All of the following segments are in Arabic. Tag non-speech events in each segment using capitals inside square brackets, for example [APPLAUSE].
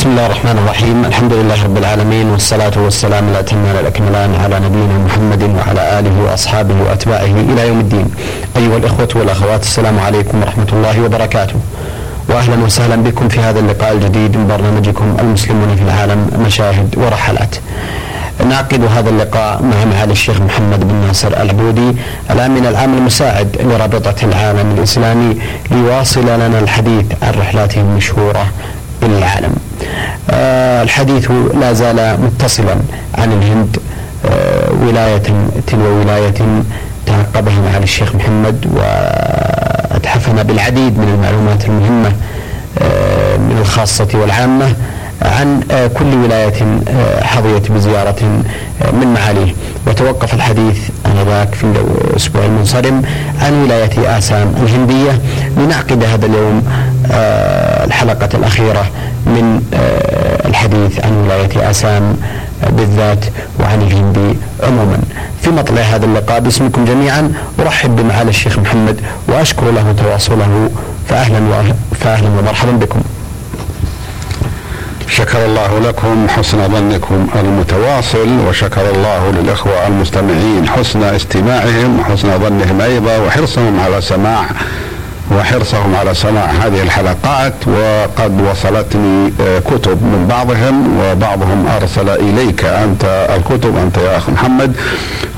بسم الله الرحمن الرحيم الحمد لله رب العالمين والصلاة والسلام الأتمان الأكملان على نبينا محمد وعلى آله وأصحابه وأتباعه إلى يوم الدين أيها الإخوة والأخوات السلام عليكم ورحمة الله وبركاته وأهلا وسهلا بكم في هذا اللقاء الجديد من برنامجكم المسلمون في العالم مشاهد ورحلات نعقد هذا اللقاء مع معالي الشيخ محمد بن ناصر العبودي الامين العام المساعد لرابطه العالم الاسلامي ليواصل لنا الحديث عن رحلاته المشهوره العالم. آه الحديث لا زال متصلا عن الهند آه ولاية تلو ولاية تعقبها معالي الشيخ محمد واتحفنا بالعديد من المعلومات المهمة آه من الخاصة والعامة عن كل ولاية حظيت بزيارة من معاليه. وتوقف الحديث آنذاك في الأسبوع المنصرم عن ولاية آسام الهندية لنعقد هذا اليوم الحلقة الأخيرة من الحديث عن ولاية آسام بالذات وعن الهند عموما. في مطلع هذا اللقاء باسمكم جميعا أرحب بمعالي الشيخ محمد وأشكر له تواصله. فأهلا فأهلا ومرحبا بكم. شكر الله لكم حسن ظنكم المتواصل وشكر الله للإخوة المستمعين حسن استماعهم وحسن ظنهم أيضا وحرصهم على سماع وحرصهم على سماع هذه الحلقات وقد وصلتني آه، كتب من بعضهم وبعضهم أرسل إليك أنت الكتب أنت يا أخ محمد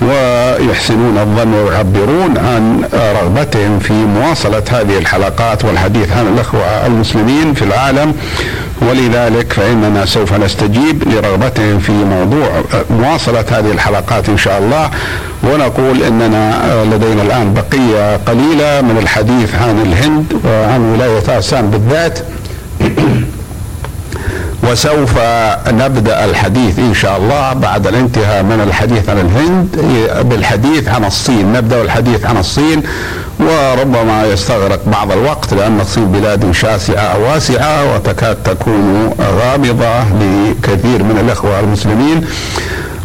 ويحسنون الظن ويعبرون عن رغبتهم في مواصلة هذه الحلقات والحديث عن الأخوة المسلمين في العالم. ولذلك فإننا سوف نستجيب لرغبتهم في موضوع مواصلة هذه الحلقات إن شاء الله ونقول إننا آه، لدينا الآن بقية قليلة من الحديث عن الهند وعن ولاية آسان بالذات. [CLEARS THROAT] وسوف نبدأ الحديث إن شاء الله بعد الانتهاء من الحديث عن الهند بالحديث عن الصين نبدأ الحديث عن الصين. وربما يستغرق بعض الوقت لأن الصين بلاد شاسعة واسعة وتكاد تكون غامضة لكثير من الإخوة المسلمين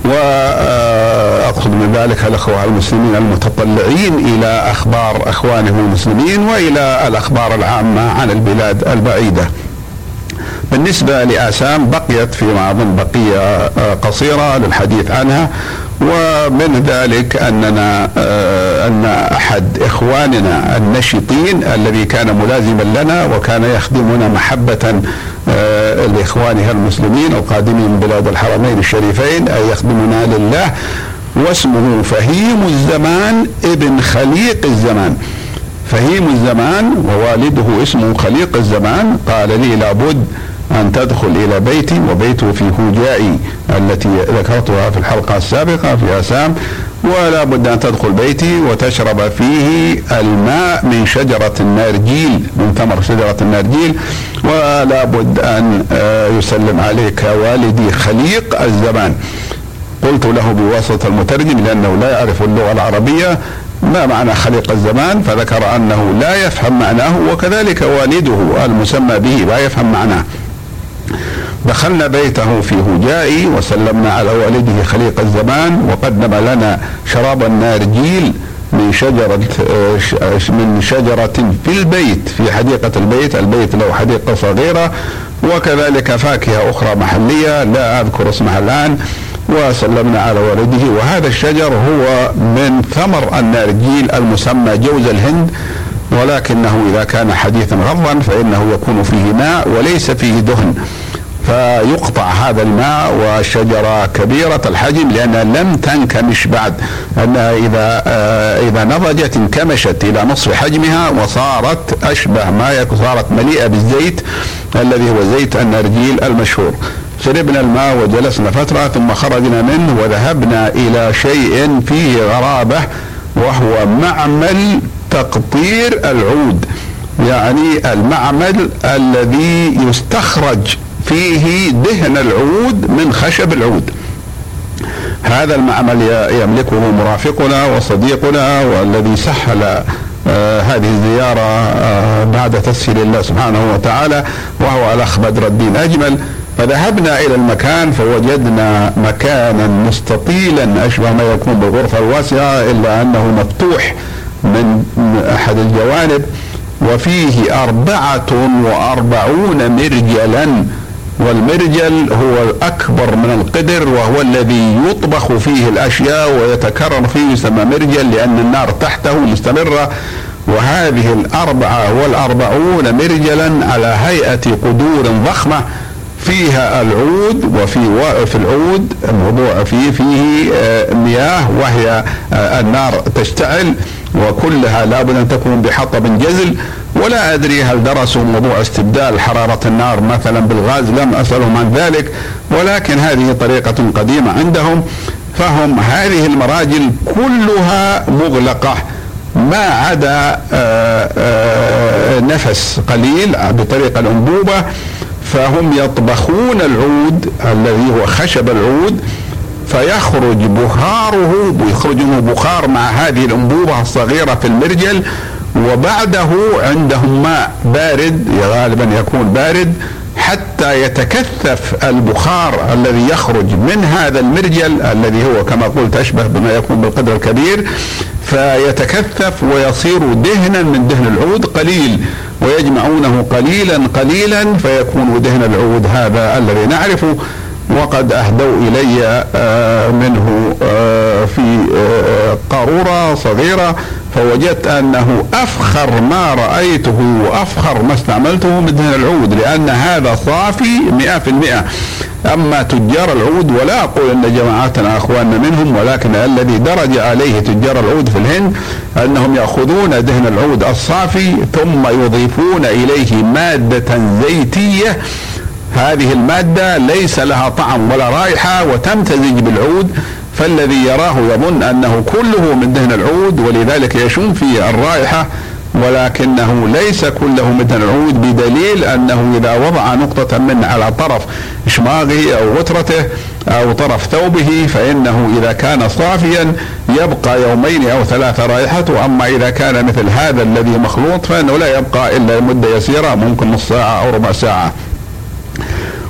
واقصد من ذلك الإخوة المسلمين المتطلعين إلى أخبار إخوانهم المسلمين وإلى الأخبار العامة عن البلاد البعيدة. بالنسبة لآسام بقيت فيما اظن بقية قصيرة للحديث عنها ومن ذلك أننا آه، أن أحد إخواننا النشطين الذي كان ملازما لنا وكان يخدمنا محبة آه، لاخوانها المسلمين القادمين من بلاد الحرمين الشريفين اي يخدمنا لله واسمه فهيم الزمان ابن خليق الزمان. فهيم الزمان ووالده اسمه خليق الزمان قال لي لابد أن تدخل إلى بيتي وبيته في هوجائي التي ذكرتها في الحلقة السابقة في أسام ولا بد أن تدخل بيتي وتشرب فيه الماء من شجرة النارجيل من ثمر شجرة النارجيل ولا بد أن آه، يسلم عليك والدي خليق الزمان. قلت له بواسطة المترجم لأنه لا يعرف اللغة العربية ما معنى خليق الزمان؟ فذكر أنه لا يفهم معناه وكذلك والده المسمى به لا يفهم معناه. دخلنا بيته في هجائي وسلمنا على والده خليق الزمان وقدم لنا شراب النارجيل من شجرة من شجرة في البيت في حديقة البيت البيت له حديقة صغيرة وكذلك فاكهة أخرى محلية لا أذكر اسمها الآن وسلمنا على والده. وهذا الشجر هو من ثمر النارجيل المسمى جوز الهند ولكنه إذا كان حديثا غضا فإنه يكون فيه ماء وليس فيه دهن. فيقطع هذا الماء والشجرة كبيرة الحجم لأنها لم تنكمش بعد. أنها إذا آه، إذا نضجت انكمشت إلى نصف حجمها وصارت أشبه ما يكون صارت مليئة بالزيت الذي هو زيت النرجيل المشهور. شربنا الماء وجلسنا فترة ثم خرجنا منه وذهبنا إلى شيء فيه غرابة وهو معمل تقطير العود يعني المعمل الذي يستخرج فيه دهن العود من خشب العود. هذا المعمل يملكه مرافقنا وصديقنا والذي سهل آه هذه الزيارة آه بعد تسهيل الله سبحانه وتعالى وهو الأخ بدر الدين أجمل فذهبنا إلى المكان فوجدنا مكانا مستطيلا أشبه ما يكون بالغرفة الواسعة إلا أنه مفتوح. من أحد الجوانب وفيه أربعة وأربعون مرجلا والمرجل هو الأكبر من القدر وهو الذي يطبخ فيه الأشياء ويتكرر فيه يسمى مرجل لأن النار تحته مستمرة. وهذه الأربعة والأربعون مرجلا على هيئة قدور ضخمة. فيها العود وفي في العود موضوع فيه فيه آه، مياه وهي آه، النار تشتعل وكلها لابد أن تكون بحطب جزل. ولا أدري هل درسوا موضوع استبدال حرارة النار مثلا بالغاز لم أسألهم عن ذلك ولكن هذه طريقة قديمة عندهم. فهم هذه المراجل كلها مغلقة ما عدا آه، نفس قليل بطريقة الأنبوبة. فهم يطبخون العود الذي هو خشب العود فيخرج بخاره يخرج منه بخار مع هذه الأنبوبة الصغيرة في المرجل وبعده عندهم ماء بارد غالبا يكون بارد حتى يتكثف البخار الذي يخرج من هذا المرجل الذي هو كما قلت أشبه بما يكون بالقدر الكبير فيتكثف ويصير دهنا من دهن العود قليل ويجمعونه قليلا قليلا فيكون دهن العود هذا الذي نعرفه. وقد أهدوا إلي آه، منه آه، في آه، قارورة صغيرة فوجدت أنه أفخر ما رأيته وأفخر ما استعملته من دهن العود لأن هذا صافي 100% أما تجار العود ولا أقول أن جماعاتنا اخواننا منهم ولكن الذي درج عليه تجار العود في الهند أنهم يأخذون دهن العود الصافي ثم يضيفون إليه مادة زيتية. هذه المادة ليس لها طعم ولا رائحة وتمتزج بالعود. فالذي يراه يظن أنه كله من دهن العود ولذلك يشم فيه الرائحة ولكنه ليس كله من دهن العود بدليل أنه إذا وضع نقطة منه على طرف إشماغه أو غترته أو طرف ثوبه فإنه إذا كان صافيا يبقى يومين أو ثلاثة رائحته. أما إذا كان مثل هذا الذي مخلوط فإنه لا يبقى إلا مدة يسيرة ممكن نص ساعة أو ربع ساعة.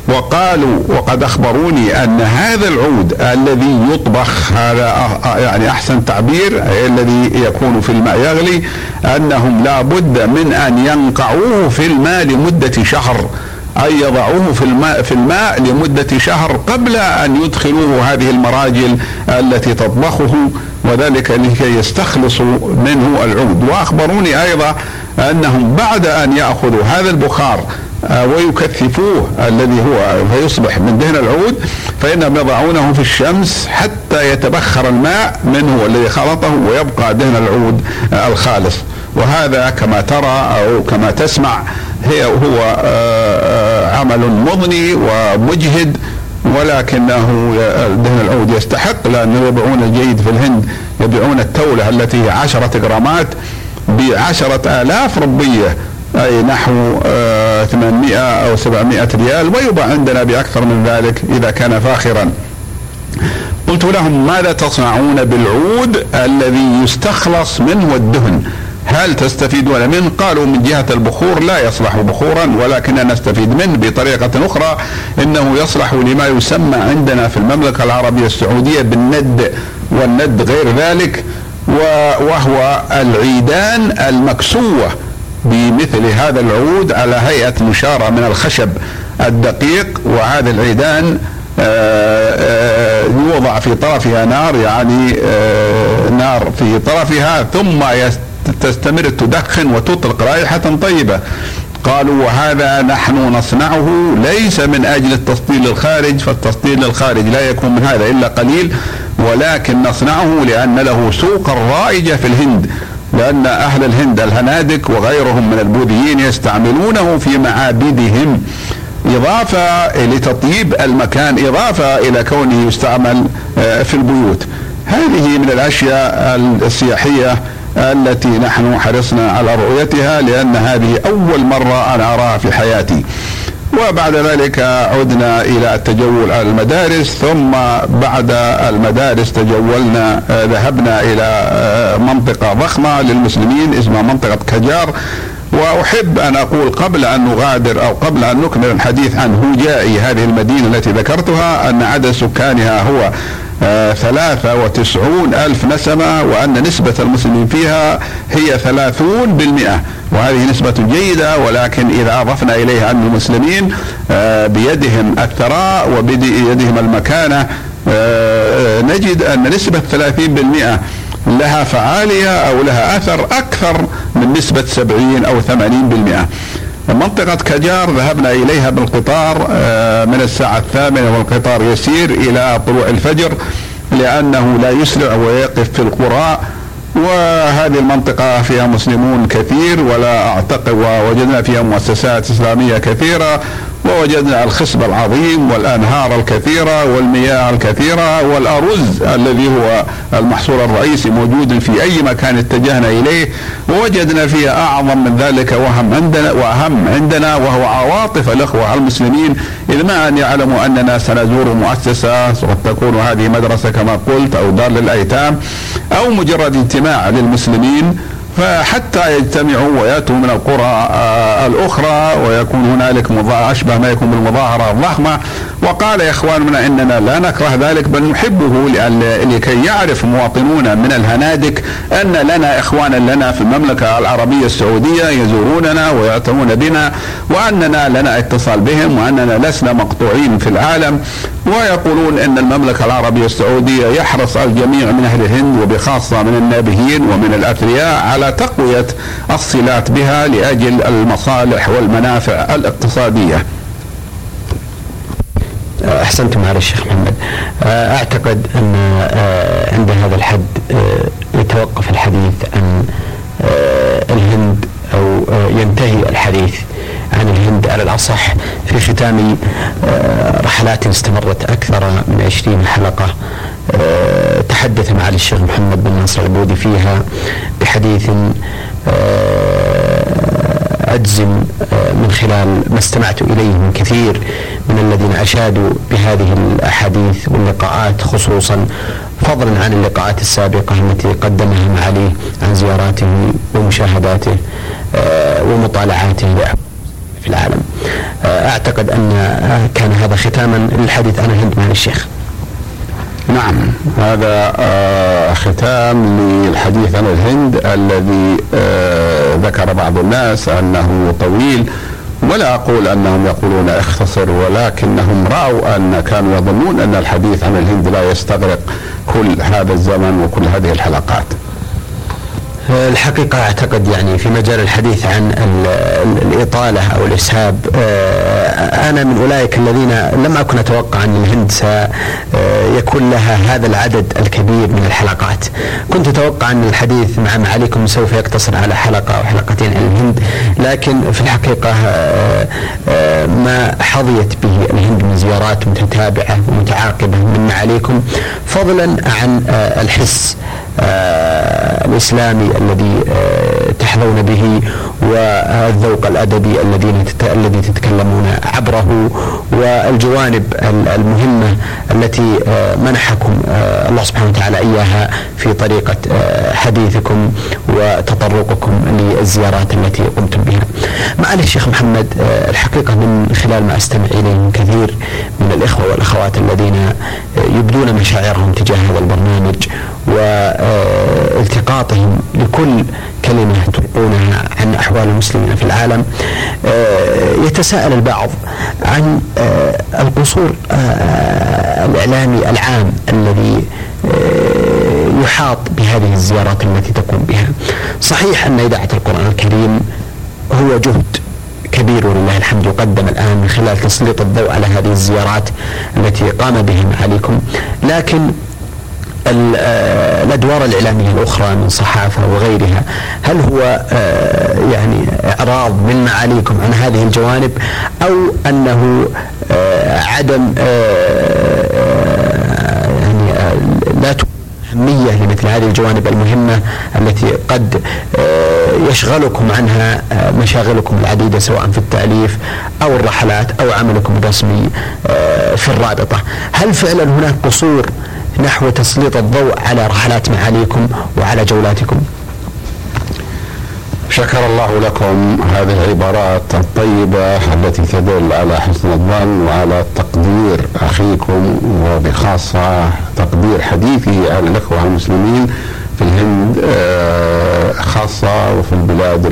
وقالوا وقد أخبروني أن هذا العود الذي يطبخ هذا يعني أحسن تعبير الذي يكون في الماء يغلي أنهم لا بد من أن ينقعوه في الماء لمدة شهر. أي يضعوه في الماء في الماء لمدة شهر قبل أن يدخلوه هذه المراجل التي تطبخه وذلك لكي يستخلصوا منه العود. وأخبروني أيضا أنهم بعد أن يأخذوا هذا البخار آه، ويكثفوه الذي هو فيصبح من دهن العود فإنهم يضعونه في الشمس حتى يتبخر الماء منه الذي خلطه ويبقى دهن العود آه، الخالص. وهذا كما ترى أو كما تسمع هي هو آه، عمل مضني ومجهد ولكنه دهن العود يستحق لأنه يبيعون الجيد في الهند يبيعون التولة التي هي عشرة جرامات بعشرة آلاف ربية أي نحو 800 آه، أو 700 ريال ويباع عندنا بأكثر من ذلك إذا كان فاخرا. قلت لهم ماذا تصنعون بالعود الذي يستخلص منه الدهن؟ هل تستفيدون منه قالوا من جهة البخور لا يصلح بخورا ولكننا نستفيد منه بطريقة أخرى إنه يصلح لما يسمى عندنا في المملكة العربية السعودية بالند والند غير ذلك وهو العيدان المكسوة بمثل هذا العود على هيئة مشارة من الخشب الدقيق وهذا العيدان آه، آه، يوضع في طرفها نار يعني آه، نار في طرفها ثم تستمر تدخن وتطلق رائحة طيبة. قالوا وهذا نحن نصنعه ليس من أجل التسطيل للخارج فالتسطيل للخارج لا يكون من هذا إلا قليل ولكن نصنعه لأن له سوقا رائجه في الهند لأن أهل الهند الهنادك وغيرهم من البوذيين يستعملونه في معابدهم إضافة لتطيب المكان إضافة إلى كونه يستعمل آه، في البيوت. هذه من الأشياء السياحية التي نحن حرصنا على رؤيتها لأن هذه أول مرة أنا أراها في حياتي. وبعد ذلك عدنا إلى التجول على المدارس ثم بعد المدارس تجولنا ذهبنا إلى منطقة ضخمة للمسلمين اسمها منطقة كجار. وأحب أن أقول قبل أن نغادر أو قبل أن نكمل الحديث عن هوجائي هذه المدينة التي ذكرتها أن عدد سكانها هو آه، ثلاثة وتسعون ألف نسمة وأن نسبة المسلمين فيها هي ثلاثون بالمئة. وهذه نسبة جيدة ولكن إذا أضفنا إليها أن المسلمين آه، بيدهم الثراء وبيدهم المكانة آه، نجد أن نسبة 30% لها فعالية أو لها أثر أكثر من نسبة 70 أو 80% منطقة كجار ذهبنا إليها بالقطار آه، من الساعة الثامنة والقطار يسير إلى طلوع الفجر لأنه لا يسرع ويقف في القرى وهذه المنطقة فيها مسلمون كثير ولا أعتقد ووجدنا فيها مؤسسات إسلامية كثيرة ووجدنا الخصب العظيم والأنهار الكثيرة والمياه الكثيرة والأرز الذي هو المحصول الرئيسي موجود في أي مكان اتجهنا إليه ووجدنا فيها أعظم من ذلك وهم عندنا وأهم عندنا وهو عواطف الإخوة المسلمين إذ ما أن يعلموا أننا سنزور مؤسسة قد تكون هذه مدرسة كما قلت أو دار للأيتام أو مجرد اجتماع للمسلمين فحتى يجتمعوا ويأتوا من القرى آه، الأخرى ويكون هنالك اشبه ما يكون بالمظاهرة الضخمة. وقال يا إخواننا إننا لا نكره ذلك بل نحبه لكي يعرف مواطنون من الهنادك أن لنا إخوانا لنا في المملكة العربية السعودية يزوروننا ويعتنون بنا وأننا لنا اتصال بهم وأننا لسنا مقطوعين في العالم ويقولون إن المملكة العربية السعودية يحرص الجميع من أهل الهند وبخاصة من النابهين ومن الأثرياء على تقوية الصلات بها لأجل المصالح والمنافع الاقتصادية. أحسنتم على الشيخ محمد. أعتقد أن آه، عند هذا الحد آه، يتوقف الحديث عن آه، الهند أو ينتهي الحديث عن الهند على الأصح في ختام رحلات استمرت أكثر من عشرين حلقة. تحدث معالي الشيخ محمد بن ناصر العبودي فيها بحديث أجزم آه، من خلال ما استمعت إليه من كثير من الذين أشادوا بهذه الأحاديث واللقاءات خصوصا فضلا عن اللقاءات السابقة التي قدمها معاليه عن زياراته ومشاهداته آه، ومطالعاته في العالم. آه، أعتقد أن كان هذا ختاما للحديث. عن الهند مع الشيخ. نعم هذا آه ختام للحديث عن الهند الذي آه ذكر بعض الناس أنه طويل ولا أقول أنهم يقولون اختصر ولكنهم رأوا أن كانوا يظنون أن الحديث عن الهند لا يستغرق كل هذا الزمن وكل هذه الحلقات. الحقيقة أعتقد يعني في مجال الحديث عن الإطالة أو الإسهاب آه، أنا من أولئك الذين لم أكن أتوقع أن الهند سيكون لها هذا العدد الكبير من الحلقات. كنت أتوقع أن الحديث مع معاليكم سوف يقتصر على حلقة أو حلقتين عن الهند لكن في الحقيقة آه، آه، ما حظيت به الهند من زيارات متتابعة ومتعاقبة من معاليكم فضلا عن الحس الإسلامي الذي آه، تحظون به والذوق الأدبي الذي الذي تتكلمون عبره والجوانب المهمة التي آه، منحكم آه، الله سبحانه وتعالى إياها في طريقة حديثكم وتطرقكم للزيارات التي قمتم بها. معالي الشيخ محمد الحقيقة من خلال ما أستمع إليه كثير من الإخوة والأخوات الذين يبدون مشاعرهم تجاه هذا البرنامج والتقاطهم لكل كلمة تلقونها عن أحوال المسلمين في العالم. آه، يتساءل البعض عن آه، القصور آه، الإعلامي العام الذي يحاط بهذه الزيارات التي تقوم بها. صحيح أن إذاعة القرآن الكريم هو جهد كبير ولله الحمد يقدم الآن من خلال تسليط الضوء على هذه الزيارات التي قام بها عليكم. لكن الأدوار الإعلامية الأخرى من صحافة وغيرها هل هو آه، يعني اعراض من معاليكم عن هذه الجوانب أو أنه آه، عدم يعني لا أهمية لمثل هذه الجوانب المهمة التي قد يشغلكم عنها مشاغلكم العديدة سواء في التأليف أو الرحلات أو عملكم الرسمي في الرابطة. هل فعلا هناك قصور نحو تسليط الضوء على رحلات معاليكم وعلى جولاتكم. شكر الله لكم هذه العبارات الطيبة التي تدل على حسن الظن وعلى تقدير أخيكم وبخاصة تقدير حديثي على الإخوة المسلمين في الهند آه، خاصة وفي البلاد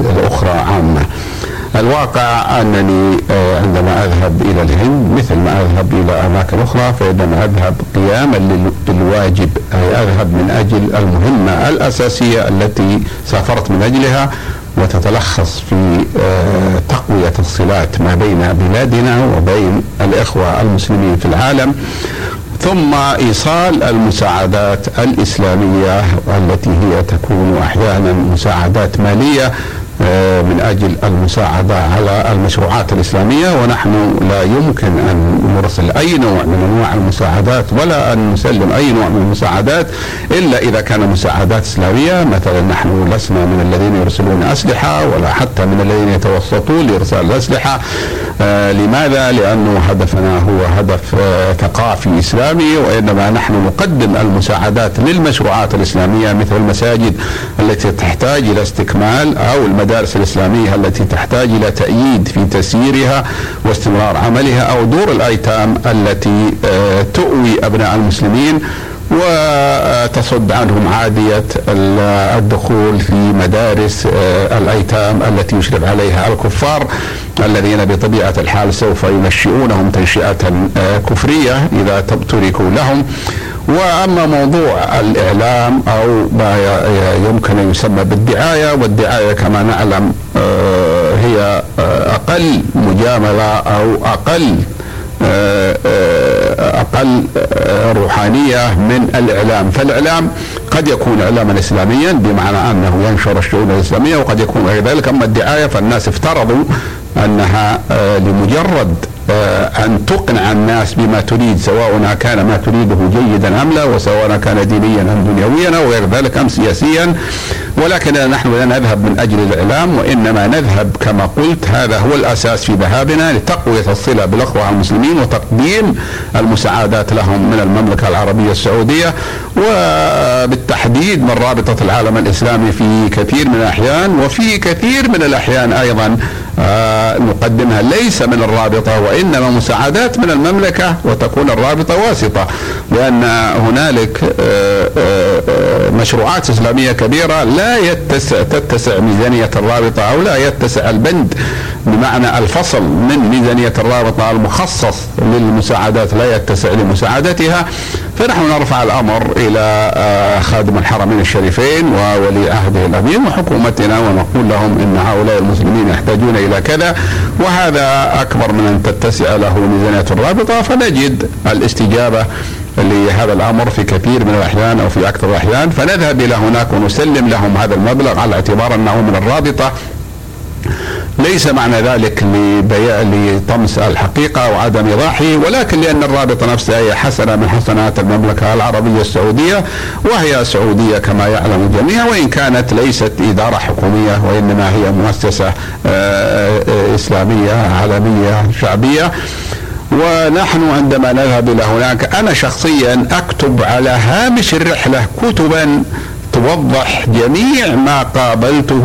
الأخرى عامة. الواقع أنني آه، عندما أذهب إلى الهند مثل ما أذهب إلى أماكن أخرى فإنما أذهب قياما بالواجب أي أذهب من أجل المهمة الأساسية التي سافرت من أجلها وتتلخص في آه، تقوية الصلات ما بين بلادنا وبين الإخوة المسلمين في العالم ثم إيصال المساعدات الإسلامية التي هي تكون أحيانا مساعدات مالية من أجل المساعدة على المشروعات الإسلامية ونحن لا يمكن أن نرسل أي نوع من أنواع المساعدات ولا أن نسلم أي نوع من المساعدات إلا إذا كان مساعدات إسلامية مثلا نحن لسنا من الذين يرسلون أسلحة ولا حتى من الذين يتوسطون لإرسال الاسلحه آه لماذا؟ لأنه هدفنا هو هدف آه ثقافي إسلامي وإنما نحن نقدم المساعدات للمشروعات الإسلامية مثل المساجد التي تحتاج إلى استكمال أو المدارس المدارس الإسلامية التي تحتاج إلى تأييد في تسييرها واستمرار عملها أو دور الأيتام التي آه، تؤوي أبناء المسلمين وتصد عنهم عادية الدخول في مدارس آه، الأيتام التي يشرف عليها الكفار الذين بطبيعة الحال سوف ينشئونهم تنشئة آه، كفرية إذا تركوا لهم. وأما موضوع الإعلام أو ما يمكن أن يسمى بالدعاية والدعاية كما نعلم آه، هي آه، أقل مجاملة أو أقل آه، أقل روحانية من الإعلام. فالإعلام قد يكون إعلاما إسلاميا بمعنى أنه ينشر الشؤون الإسلامية وقد يكون غير ذلك. أما الدعاية فالناس افترضوا أنها لمجرد آه، أن تقنع الناس بما تريد سواء كان ما تريده جيدا أم لا وسواء كان دينيا أم دنيويا أو غير ذلك أم سياسيا. ولكن نحن لا نذهب من أجل الإعلام وإنما نذهب كما قلت هذا هو الأساس في ذهابنا لتقوية الصلة بالأخوة المسلمين وتقديم المساعدات لهم من المملكة العربية السعودية وبالتحديد من رابطة العالم الإسلامي في كثير من الأحيان وفي كثير من الأحيان أيضا نقدمها ليس من الرابطة وإنما مساعدات من المملكة وتكون الرابطة واسطة لأن هنالك آه، آه، مشروعات إسلامية كبيرة لا يتسع تتسع ميزانية الرابطة أو لا يتسع البند بمعنى الفصل من ميزانية الرابطة المخصص للمساعدات لا يتسع لمساعدتها. فنحن نرفع الأمر إلى خادم الحرمين الشريفين وولي عهده الأمين وحكومتنا ونقول لهم إن هؤلاء المسلمين يحتاجون إلى كذا وهذا أكبر من أن تتسع له ميزانية الرابطة فنجد الاستجابة لهذا الأمر في كثير من الأحيان أو في أكثر الأحيان. فنذهب إلى هناك ونسلم لهم هذا المبلغ على اعتبار أنه من الرابطة ليس معنى ذلك لطمس الحقيقة وعدم إيضاحه ولكن لأن الرابطة نفسها هي حسنة من حسنات المملكة العربية السعودية وهي سعودية كما يعلم الجميع وإن كانت ليست إدارة حكومية وإنما هي مؤسسة آه، آه، إسلامية عالمية شعبية. ونحن عندما نذهب إلى هناك أنا شخصيا أكتب على هامش الرحلة كتبا توضح جميع ما قابلته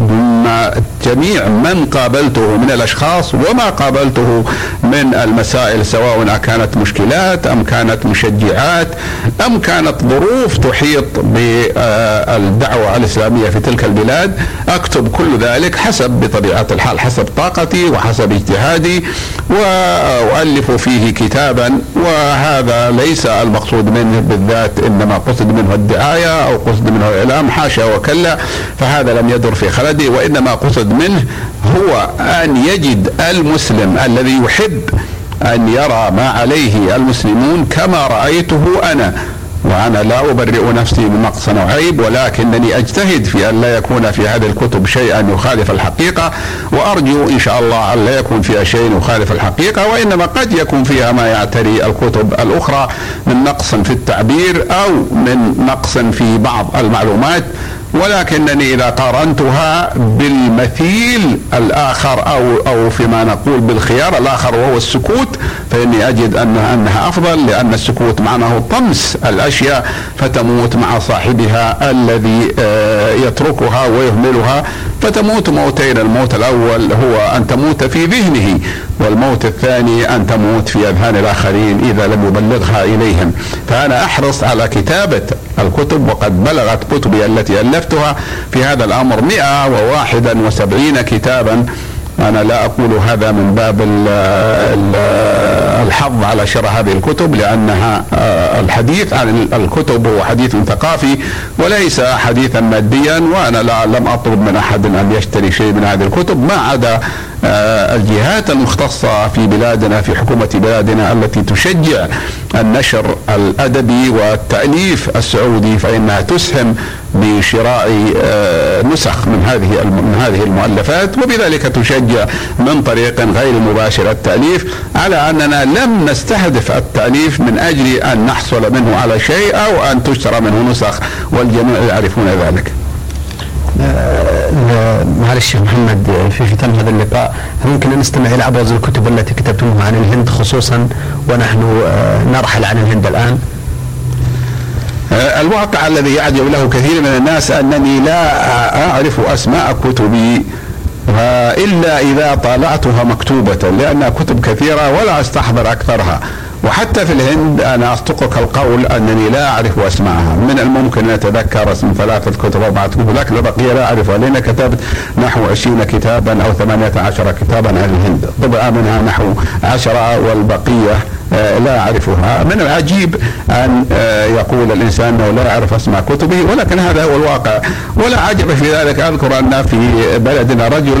وما جميع من قابلته من الأشخاص وما قابلته من المسائل سواء كانت مشكلات أم كانت مشجعات أم كانت ظروف تحيط بالدعوة الإسلامية في تلك البلاد. أكتب كل ذلك حسب بطبيعة الحال حسب طاقتي وحسب اجتهادي وألف فيه كتابا. وهذا ليس المقصود منه بالذات إنما قصد منه الدعاية أو قصد منه الاعلام حاشا وكلا فهذا لم يدر في خلدي وإنما قصد منه هو أن يجد المسلم الذي يحب أن يرى ما عليه المسلمون كما رأيته أنا. وأنا لا أبرئ نفسي بنقص أو عيب ولكنني أجتهد في أن لا يكون في هذه الكتب شيئا يخالف الحقيقة وأرجو إن شاء الله أن لا يكون فيها شيء يخالف الحقيقة وإنما قد يكون فيها ما يعتري الكتب الأخرى من نقص في التعبير أو من نقص في بعض المعلومات. ولكنني إذا قارنتها بالمثيل الآخر أو أو فيما نقول بالخيار الآخر وهو السكوت فإني أجد انها أنها أفضل لأن السكوت معناه طمس الأشياء فتموت مع صاحبها الذي آه، يتركها ويهملها. فتموت موتين الموت الأول هو أن تموت في ذهنه والموت الثاني أن تموت في أذهان الآخرين إذا لم يبلغها إليهم. فأنا أحرص على كتابة الكتب وقد بلغت كتبي التي ألفتها في هذا الأمر 171 كتابا. أنا لا أقول هذا من باب الحظ على شراء هذه الكتب لأنها آه، الحديث عن الكتب هو حديث ثقافي وليس حديثا ماديا وأنا لا لم أطلب من أحد أن يشتري شيء من هذه الكتب ما عدا الجهات المختصة في بلادنا في حكومة بلادنا التي تشجع النشر الأدبي والتأليف السعودي فإنها تسهم بشراء آه، نسخ من هذه من هذه المؤلفات وبذلك تشجع من طريق غير مباشر التأليف على أننا لم نستهدف التأليف من أجل أن نحصل منه على شيء أو أن تشترى منه نسخ والجميع يعرفون ذلك. آه، معلش يا محمد في ختام هذا اللقاء ممكن نستمع إلى أبرز الكتب التي كتبتموها عن الهند خصوصا ونحن آه، نرحل عن الهند الآن. آه، الواقع الذي يعجب له كثير من الناس أنني لا أعرف أسماء كتبي إلا إذا طالعتها مكتوبة لانها كتب كثيرة ولا أستحضر أكثرها. وحتى في الهند أنا أصدقك القول أنني لا أعرف أسماءها. من الممكن أن أتذكر اسم ثلاثة كتب اربعه كتب لكن البقيه لا اعرفها لأن كتبت نحو 20 كتابا أو 18 كتابا عن الهند. طبعا منها نحو 10 والبقية آه، لا أعرفها. من العجيب أن آه، يقول الإنسان أنه لا يعرف أسماء كتبه ولكن هذا هو الواقع. ولا عجب في ذلك أذكر أن في بلدنا رجل